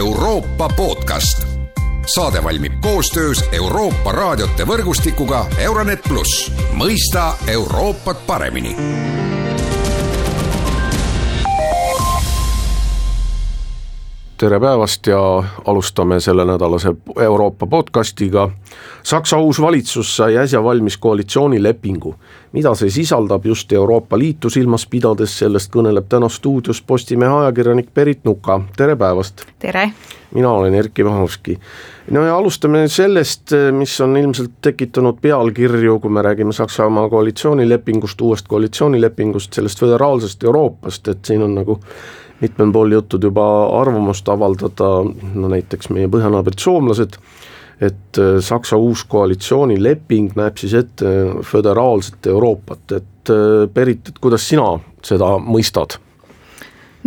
Euroopa podcast. saade valmib koostöös Euroopa raadiote võrgustikuga Euronet pluss, mõista Euroopat paremini tere päevast ja alustame sellenädalase Euroopa podcastiga. Saksa uus valitsus sai äsja valmis koalitsioonilepingu. mida see sisaldab just Euroopa Liitu silmas pidades, sellest kõneleb täna stuudios Postimehe ajakirjanik Berit Nuka, tere päevast. tere. mina olen Erkki Vahovski. no ja alustame sellest, mis on ilmselt tekitanud pealkirju, kui me räägime Saksamaa koalitsioonilepingust, uuest koalitsioonilepingust, sellest föderaalsest Euroopast, et siin on nagu mitmel pool jõutud juba arvamust avaldada, no näiteks meie põhjanaabrid soomlased, et äh, Saksa uus koalitsioonileping näeb siis ette föderaalset Euroopat, et Berit, äh, et kuidas sina seda mõistad?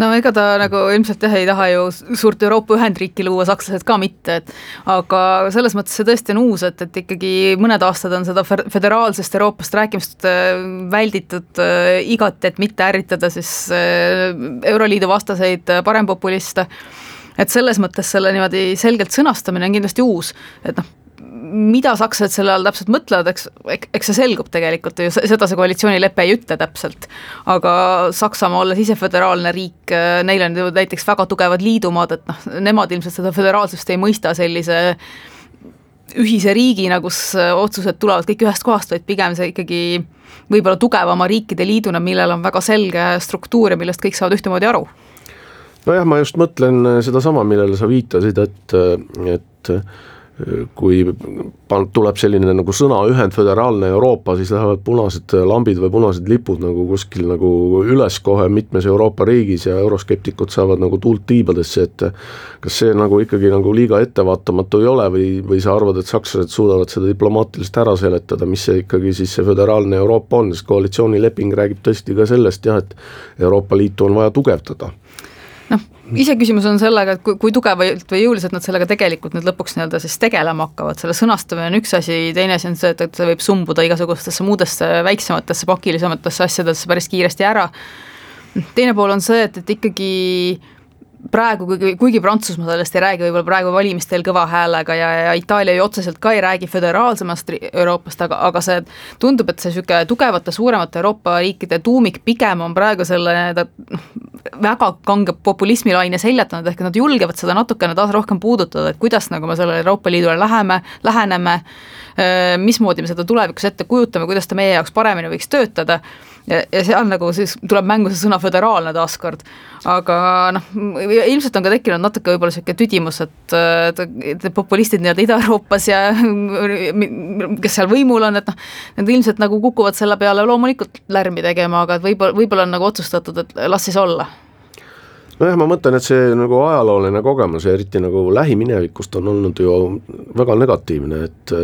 No ega ta nagu ilmselt jah, ei taha ju suurt Euroopa ühendriiki luua, sakslased ka mitte, et aga selles mõttes see tõesti on uus, et, et ikkagi mõned aastad on seda föderaalsest Euroopast rääkimist äh, välditud äh, igati, et mitte ärritada siis äh, Euroliidu vastaseid parempopuliste. Et selles mõttes selle niimoodi selgelt sõnastamine on kindlasti uus, et noh, mida sakslased selle all täpselt mõtlevad, eks, eks see selgub tegelikult ju, seda see koalitsioonilepe ei ütle täpselt. aga Saksamaa, olles ise föderaalne riik, neil on ju näiteks väga tugevad liidumaad, et noh, nemad ilmselt seda föderaalsust ei mõista sellise ühise riigina, kus otsused tulevad kõik ühest kohast, vaid pigem see ikkagi võib-olla tugevama riikide liiduna, millel on väga selge struktuur ja millest kõik saavad ühtemoodi aru nojah, ma just mõtlen sedasama, millele sa viitasid, et, et kui tuleb selline nagu sõna ühendföderaalne Euroopa, siis lähevad punased lambid või punased lipud nagu kuskil nagu üles kohe mitmes Euroopa riigis ja euroskeptikud saavad nagu tuult tiibadesse, et kas see nagu ikkagi nagu liiga ettevaatamatu ei ole või, või sa arvad, et sakslased suudavad seda diplomaatiliselt ära seletada, mis see ikkagi siis see föderaalne Euroopa on, sest koalitsioonileping räägib tõesti ka sellest jah, et Euroopa Liitu on vaja tugevdada iseküsimus on sellega, et kui, kui tugevalt või jõuliselt nad sellega tegelikult nüüd lõpuks nii-öelda siis tegelema hakkavad, selle sõnastamine on üks asi, teine asi on see, et, et see võib sumbuda igasugustesse muudesse väiksematesse pakilisematesse asjadesse päris kiiresti ära, teine pool on see, et, et ikkagi praegu, kuigi, kuigi Prantsusmaa sellest ei räägi võib-olla praegu valimistel kõva häälega ja, ja Itaalia ju otseselt ka ei räägi föderaalsemast Euroopast, aga, aga see tundub, et see niisugune tugevate, suuremate Euroopa riikide tuumik pigem on praegu selle noh, väga kange populismilaine seljatanud, ehk nad julgevad seda natukene taas rohkem puudutada, et kuidas nagu me sellele Euroopa Liidule läheme, läheneme, mismoodi me seda tulevikus ette kujutame, kuidas ta meie jaoks paremini võiks töötada ja, ja seal nagu siis tuleb mängu see sõna föderaalne taaskord. aga noh, ilmselt on ka tekkinud natuke võib-olla niisugune tüdimus, et, et populistid nii-öelda Ida-Euroopas ja kes seal võimul on, et noh, need ilmselt nagu kukuvad selle peale loomulikult lärmi tegema, aga et võib-olla, võib-olla on nagu otsustatud, et las siis olla nojah, ma mõtlen, et see nagu ajalooline kogemus ja eriti nagu lähiminevikust on olnud ju väga negatiivne, et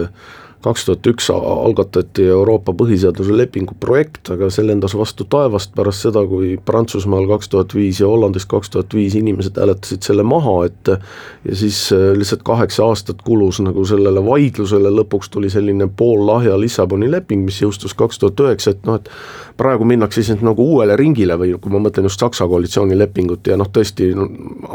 kaks tuhat üks algatati Euroopa põhiseaduse lepingu projekt, aga see lendas vastu taevast pärast seda, kui Prantsusmaal kaks tuhat viis ja Hollandis kaks tuhat viis inimesed hääletasid selle maha, et ja siis äh, lihtsalt kaheksa aastat kulus nagu sellele vaidlusele, lõpuks tuli selline poollahja Lissaboni leping, mis jõustus kaks tuhat üheksa, et noh, et praegu minnakse siis nagu uuele ringile või kui ma mõtlen just Saksa koalitsioonilepingut ja noh, tõesti no,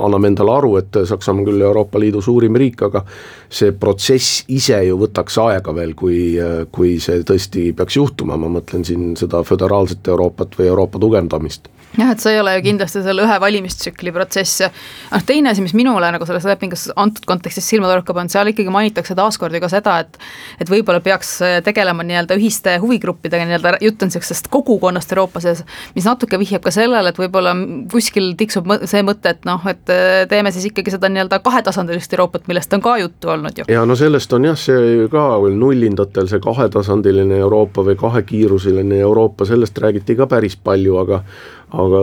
anname endale aru, et Saksamaa on küll Euroopa Liidu suurim riik, aga see protsess ise ju võtaks aega veel, kui, kui see tõesti peaks juhtuma, ma mõtlen siin seda föderaalset Euroopat või Euroopa tugevdamist jah, et see ei ole ju kindlasti selle ühe valimistsükli protsess ja noh, teine asi, mis minule nagu selles lepingus antud kontekstis silma torkab, on seal ikkagi mainitakse taaskord ju ka seda, et et võib-olla peaks tegelema nii-öelda ühiste huvigruppidega, nii-öelda jutt on niisugusest kogukonnast Euroopa sees, mis natuke vihjab ka sellele, et võib-olla kuskil tiksub see mõte, et noh, et teeme siis ikkagi seda nii-öelda kahetasandilist Euroopat, millest on ka juttu olnud ju. ja no sellest on jah, see ka veel nullindatel, see kahetasandiline Euroopa või kahekiiruseline Euroopa, sellest räägiti ka päris palju, aga aga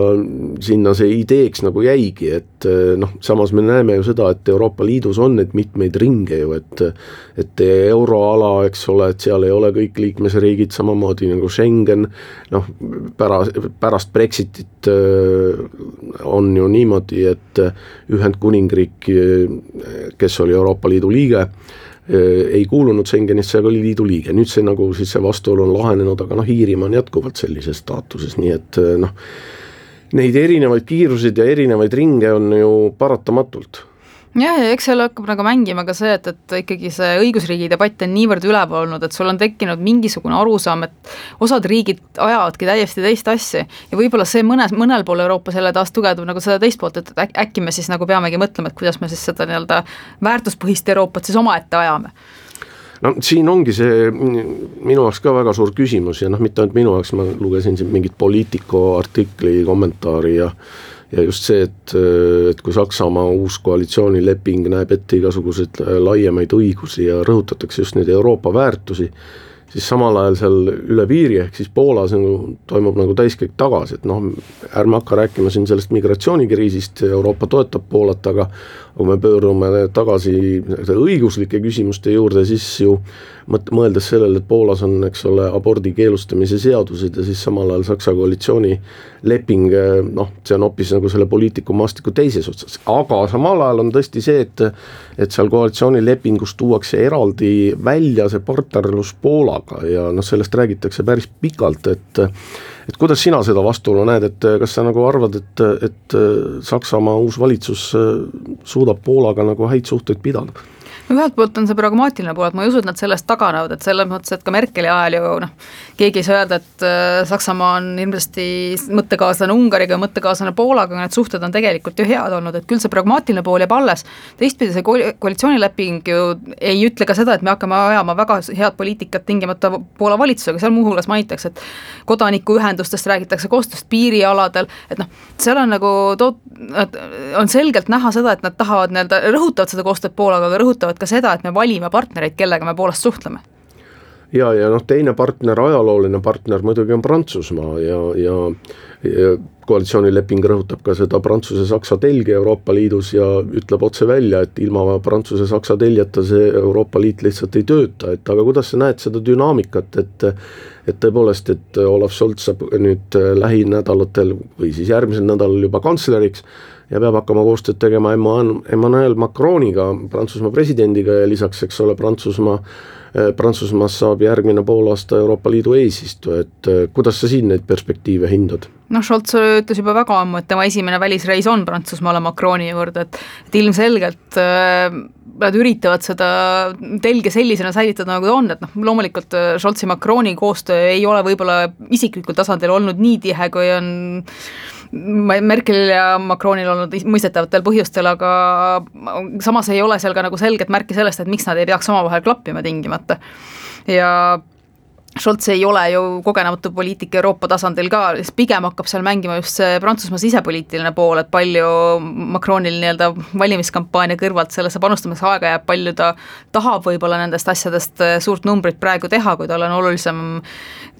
sinna see ideeks nagu jäigi, et eh, noh, samas me näeme ju seda, et Euroopa Liidus on neid mitmeid ringe ju, et et euroala, eks ole, et seal ei ole kõik liikmesriigid samamoodi nagu Schengen, noh, pärast, pärast Brexitit eh, on ju niimoodi, et Ühendkuningriik, kes oli Euroopa Liidu liige, eh, ei kuulunud Schengenisse, aga oli liidu liige, nüüd see nagu siis see vastuolu on lahenenud, aga noh, Iirimaa on jätkuvalt sellises staatuses, nii et noh neid erinevaid kiiruseid ja erinevaid ringe on ju paratamatult jah, ja eks seal hakkab nagu mängima ka see, et, et ikkagi see õigusriigi debatt on niivõrd üleval olnud, et sul on tekkinud mingisugune arusaam, et osad riigid ajavadki täiesti teist asja. Ja võib-olla see mõnes, mõnel pool Euroopas jälle taas tugevdab nagu seda teist poolt, et äkki me siis nagu peamegi mõtlema, et kuidas me siis seda nii-öelda väärtuspõhist Euroopat siis omaette ajame no siin ongi see minu jaoks ka väga suur küsimus ja noh, mitte ainult minu jaoks, ma lugesin siin mingit Politico artikli kommentaari ja ja just see, et, et kui Saksamaa uus koalitsioonileping näeb ette igasuguseid laiemaid õigusi ja rõhutatakse just neid Euroopa väärtusi, siis samal ajal seal üle piiri, ehk siis Poolas nagu toimub nagu täiskäik tagasi, et noh, ärme hakka rääkima siin sellest migratsioonikriisist, Euroopa toetab Poolat, aga kui me pöördume tagasi õiguslike küsimuste juurde, siis ju mõt-, mõeldes sellele, et Poolas on, eks ole, abordi keelustamise seadused ja siis samal ajal Saksa koalitsiooni leping, noh, see on hoopis nagu selle poliitikumaastiku teises otsas, aga samal ajal on tõesti see, et et seal koalitsioonilepingus tuuakse eraldi välja see partnerlus Poolaga ja noh, sellest räägitakse päris pikalt, et et kuidas sina seda vastuolu näed, et kas sa nagu arvad, et, et Saksamaa uus valitsus suudab Poolaga nagu häid suhteid pidada? Ühelt poolt on see pragmaatiline pool, et ma ei usu, et nad sellest taganevad, et selles mõttes, et ka Merkeli ajal ju noh, keegi ei saa öelda, et äh, Saksamaa on hirmsasti mõttekaaslane Ungariga, mõttekaaslane Poolaga, need suhted on tegelikult ju head olnud, et küll see pragmaatiline pool jääb alles. teistpidi see koalitsioonileping ju ei ütle ka seda, et me hakkame ajama väga head poliitikat tingimata Poola valitsusega, seal muuhulgas mainitakse, et kodanikuühendustest räägitakse, koostööst piirialadel, et noh, seal on nagu toot-, on selgelt näha seda, et nad tahavad nii-öelda, rõhutavad seda koostööd Poolaga, aga rõhutavad ka seda, et me valime partnereid, kellega me Poolast suhtleme. Ja, ja noh, teine partner, ajalooline partner muidugi on Prantsusmaa ja, ja, ja koalitsioonileping rõhutab ka seda Prantsuse-Saksa telge Euroopa Liidus ja ütleb otse välja, et ilma Prantsuse-Saksa teljeta see Euroopa Liit lihtsalt ei tööta, et aga kuidas sa näed seda dünaamikat, et et tõepoolest, et Olav Scholz saab nüüd lähinädalatel või siis järgmisel nädalal juba kantsleriks ja peab hakkama koostööd tegema Emmanuel Macroniga, Prantsusmaa presidendiga ja lisaks, eks ole, Prantsusmaa äh, Prantsusmaast saab järgmine poolaasta Euroopa Liidu eesistuja, et äh, kuidas sa siin neid perspektiive hindad? noh, Scholz ütles juba väga ammu, et tema esimene välisreis on Prantsusmaale Macroni juurde, et et ilmselgelt äh, nad üritavad seda telge sellisena säilitada, nagu ta on, et noh, loomulikult äh, Scholzi Macroni koostöö ei ole võib-olla isiklikul tasandil olnud nii tihe, kui on Merkelil ja Macronil olnud mõistetavatel põhjustel, aga samas ei ole seal ka nagu selget märki sellest, et miks nad ei peaks omavahel klappima tingimata. ja Scholz ei ole ju kogenematu poliitik Euroopa tasandil ka, siis pigem hakkab seal mängima just see Prantsusmaa sisepoliitiline pool, et palju Macronil nii-öelda valimiskampaania kõrvalt sellesse panustamiseks aega jääb, palju ta tahab võib-olla nendest asjadest suurt numbrit praegu teha, kui tal on olulisem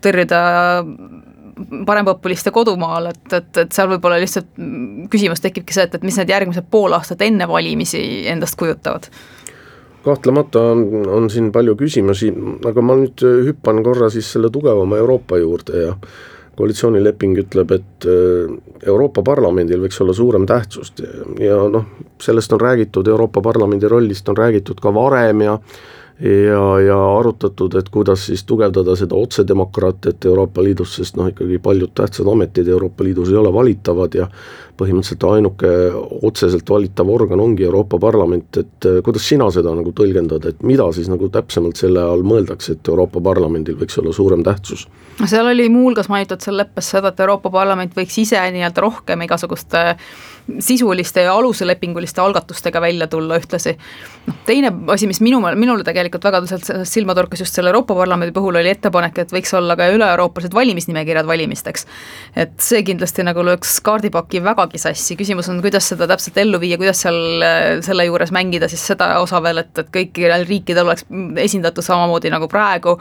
tõrjuda parempopuliste kodumaal, et, et, et seal võib-olla lihtsalt küsimus tekibki see, et, et mis need järgmised pool aastat enne valimisi endast kujutavad. Kahtlemata on, on siin palju küsimusi, aga ma nüüd hüppan korra siis selle tugevama Euroopa juurde ja koalitsioonileping ütleb, et äh, Euroopa Parlamendil võiks olla suurem tähtsust ja, ja noh, sellest on räägitud, Euroopa Parlamendi rollist on räägitud ka varem ja ja, ja arutatud, et kuidas siis tugevdada seda otsedemokraatiat Euroopa Liidus, sest noh, ikkagi paljud tähtsad ametid Euroopa Liidus ei ole valitavad ja põhimõtteliselt ainuke otseselt valitav organ ongi Euroopa Parlament, et eh, kuidas sina seda nagu tõlgendad, et mida siis nagu täpsemalt selle all mõeldakse, et Euroopa Parlamendil võiks olla suurem tähtsus? seal oli muuhulgas mainitud seal leppes seda, et Euroopa Parlament võiks ise nii-öelda rohkem igasuguste sisuliste ja aluslepinguliste algatustega välja tulla ühtlasi. noh, teine asi, mis minu, minule tegelikult väga tõsiselt silma torkas just selle Euroopa Parlamendi puhul, oli ettepanek, et võiks olla ka üle-euroopalised valimisnimekirjad valimisteks. et see kindlasti nagu lööks kaardipaki väga vägagi sassi, küsimus on, kuidas seda täpselt ellu viia, kuidas seal äh, selle juures mängida siis seda osa veel, et, et kõikidel riikidel oleks esindatud samamoodi nagu praegu,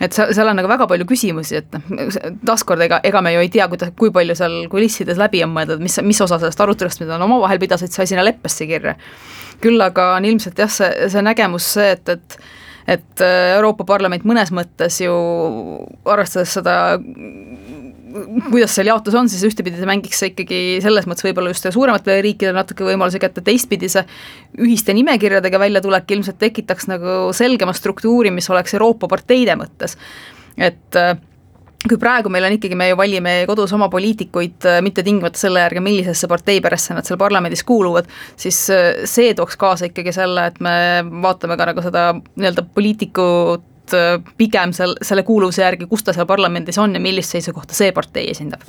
et seal, on nagu väga palju küsimusi, et noh, taaskord ega, ega me ju ei tea, kuidas, kui palju seal kulissides läbi on mõeldud, mis, mis osa sellest arutelust, mida nad omavahel pidasid, sai sinna leppesse kirja. küll aga on ilmselt jah, see, see nägemus see, et, et et Euroopa Parlament mõnes mõttes ju arvestades seda kuidas seal jaotus on, siis ühtepidi ta mängiks ikkagi selles mõttes võib-olla just suurematele riikidele natuke võimaluse kätte, teistpidi see ühiste nimekirjadega väljatulek ilmselt tekitaks nagu selgema struktuuri, mis oleks Euroopa parteide mõttes. et kui praegu meil on ikkagi, me ju valime kodus oma poliitikuid äh, mitte tingimata selle järgi, millisesse parteiperesse nad seal parlamendis kuuluvad, siis äh, see tooks kaasa ikkagi selle, et me vaatame ka nagu seda nii-öelda poliitikut äh, pigem seal, selle kuuluvuse järgi, kus ta seal parlamendis on ja millist seisukohta see partei esindab.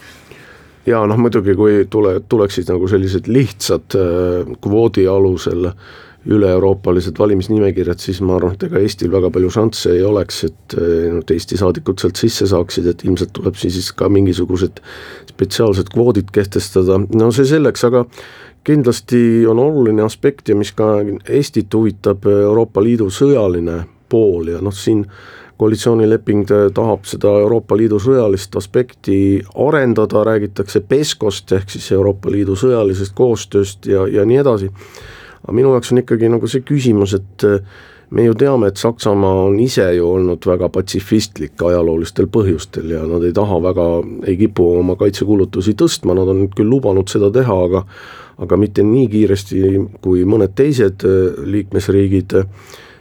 Ja noh, muidugi kui tule, tuleksid nagu sellised lihtsad kvoodi alusel äh, üle-euroopalised valimisnimekirjad, siis ma arvan, et ega Eestil väga palju šansse ei oleks, et ainult Eesti saadikud sealt sisse saaksid, et ilmselt tuleb siis ka mingisugused spetsiaalsed kvoodid kehtestada, no see selleks, aga kindlasti on oluline aspekt ja mis ka Eestit huvitab, Euroopa Liidu sõjaline pool ja noh, siin koalitsioonileping tahab seda Euroopa Liidu sõjalist aspekti arendada, räägitakse PESCO-st ehk siis Euroopa Liidu sõjalisest koostööst ja, ja nii edasi. Aga minu jaoks on ikkagi nagu see küsimus, et äh, me ju teame, et Saksamaa on ise ju olnud väga patsifistlik ajaloolistel põhjustel ja nad ei taha väga, ei kipu oma kaitsekulutusi tõstma, nad on nüüd küll lubanud seda teha, aga aga mitte nii kiiresti kui mõned teised äh, liikmesriigid,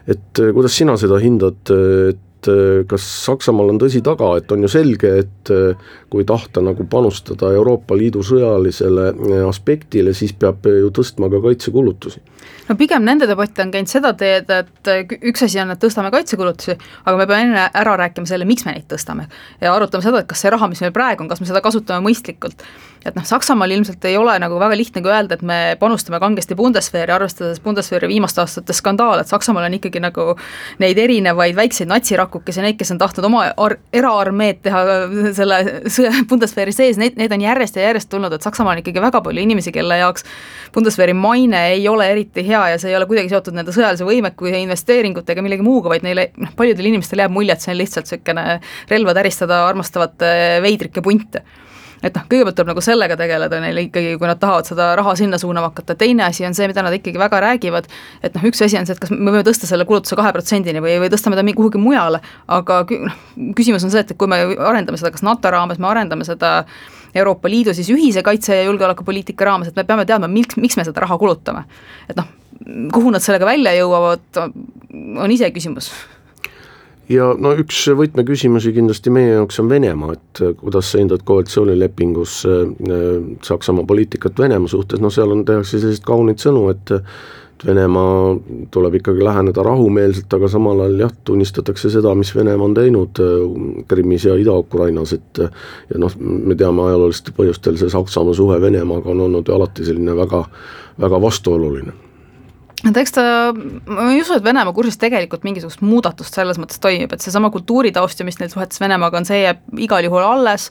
et äh, kuidas sina seda hindad, et et äh, kas Saksamaal on tõsi taga, et on ju selge, et äh, kui tahta nagu panustada Euroopa Liidu sõjalisele äh, aspektile, siis peab ju tõstma ka kaitsekulutusi? no pigem nende debatt on käinud seda teed, et üks asi on, et tõstame kaitsekulutusi, aga me peame enne ära rääkima selle, miks me neid tõstame. ja arutame seda, et kas see raha, mis meil praegu on, kas me seda kasutame mõistlikult et noh, Saksamaal ilmselt ei ole nagu väga lihtne ka öelda, et me panustame kangesti Bundeswehri, arvestades Bundeswehri viimaste aastate skandaale, et Saksamaal on ikkagi nagu neid erinevaid väikseid natsirakukesi, neid, kes on tahtnud oma ar-, eraarmeed teha selle sõja, Bundeswehri sees, neid, neid on järjest ja järjest tulnud, et Saksamaal on ikkagi väga palju inimesi, kelle jaoks Bundeswehri maine ei ole eriti hea ja see ei ole kuidagi seotud nende sõjalise võimeku ja investeeringutega, millegi muuga, vaid neile, noh, paljudele inimestele jääb mulje, et see on lihtsalt niisugune relva täristada armastavate veidrike punt et noh, kõigepealt tuleb nagu sellega tegeleda neil ikkagi, kui nad tahavad seda raha sinna suunama hakata, teine asi on see, mida nad ikkagi väga räägivad, et noh, üks asi on see, et kas me võime tõsta selle kulutuse kahe protsendini või, või tõstame ta kuhugi mujale, aga noh, küsimus on see, et kui me arendame seda kas NATO raames, me arendame seda Euroopa Liidu siis ühise kaitse- ja julgeolekupoliitika raames, et me peame teadma, miks, miks me seda raha kulutame. et noh, kuhu nad sellega välja jõuavad, on iseküsimus ja no üks võtmeküsimusi kindlasti meie jaoks on Venemaa, et äh, kuidas sa hindad koalitsioonilepingus äh, äh, Saksamaa poliitikat Venemaa suhtes, no seal on, tehakse selliseid kauneid sõnu, et Venemaa tuleb ikkagi läheneda rahumeelselt, aga samal ajal jah, tunnistatakse seda, mis Venemaa on teinud Krimmis ja Ida-Ukrainas, et ja noh, me teame ajaloolistel põhjustel see Saksamaa suhe Venemaaga on olnud ju alati selline väga, väga vastuoluline et eks ta, ma ei usu, et Venemaa kursis tegelikult mingisugust muudatust selles mõttes toimub, et seesama kultuuritaust ja mis neil suhetes Venemaaga on, see jääb igal juhul alles.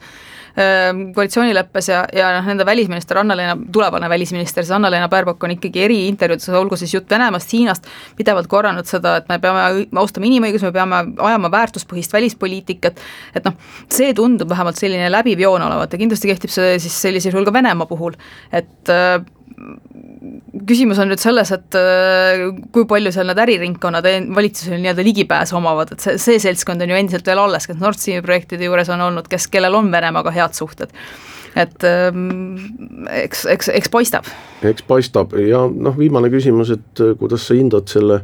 Koalitsioonileppes ja, ja noh, nende välisminister Anna-Leena, tulevane välisminister, siis Anna-Leena Baerbock on ikkagi eriintervjuudes, olgu siis jutt Venemaast, Hiinast, pidevalt korranud seda, et me peame austama inimõigusi, me peame ajama väärtuspõhist välispoliitikat, et noh, see tundub vähemalt selline läbiv joon olevat ja kindlasti kehtib see siis sellisel juhul ka Venemaa puhul, et küsimus on nüüd selles, et äh, kui palju seal need äriringkonnad valitsusel nii-öelda ligipääsu omavad, et see, see seltskond on ju endiselt veel alles, kes Nord Streami projektide juures on olnud, kes, kellel on Venemaaga head suhted. et ähm, eks, eks, eks paistab. eks paistab ja noh, viimane küsimus, et äh, kuidas sa hindad selle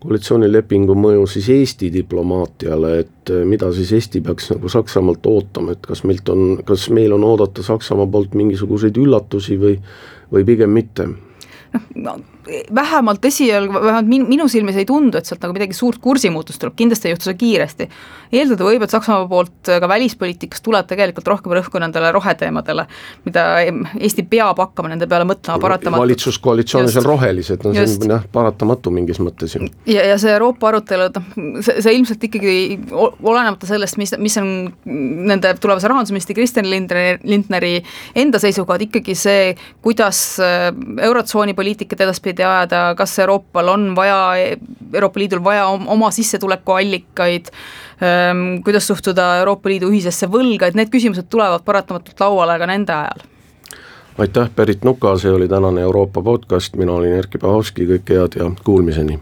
koalitsioonilepingu mõju siis Eesti diplomaatiale, et äh, mida siis Eesti peaks nagu Saksamaalt ootama, et kas meilt on, kas meil on oodata Saksamaa poolt mingisuguseid üllatusi või või pigem mitte ja, vähemalt esialgu, vähemalt min-, minu silmis ei tundu, et sealt nagu midagi suurt kursimuutust tuleb, kindlasti ei juhtu see kiiresti. eeldada võib, et Saksamaa poolt ka välispoliitikas tuleb tegelikult rohkem rõhku nendele roheteemadele, mida Eesti peab hakkama nende peale mõtlema paratamatult. valitsuskoalitsioonis on rohelised, no see on jah, paratamatu mingis mõttes ju. ja, ja see Euroopa arutelu, noh, see, see ilmselt ikkagi olenemata sellest, mis, mis on nende tulevase rahandusministri Kristjan Lindneri, Lindneri enda seisukohad, ikkagi see, kuidas Eurotsooni poliitikat edaspidi ajada, kas Euroopal on vaja, Euroopa Liidul vaja oma sissetulekuallikaid, ehm, kuidas suhtuda Euroopa Liidu ühisesse võlga, et need küsimused tulevad paratamatult lauale ka nende ajal. Aitäh, Berit Nuka, see oli tänane Euroopa podcast, mina olin Erkki Pahovski, kõike head ja kuulmiseni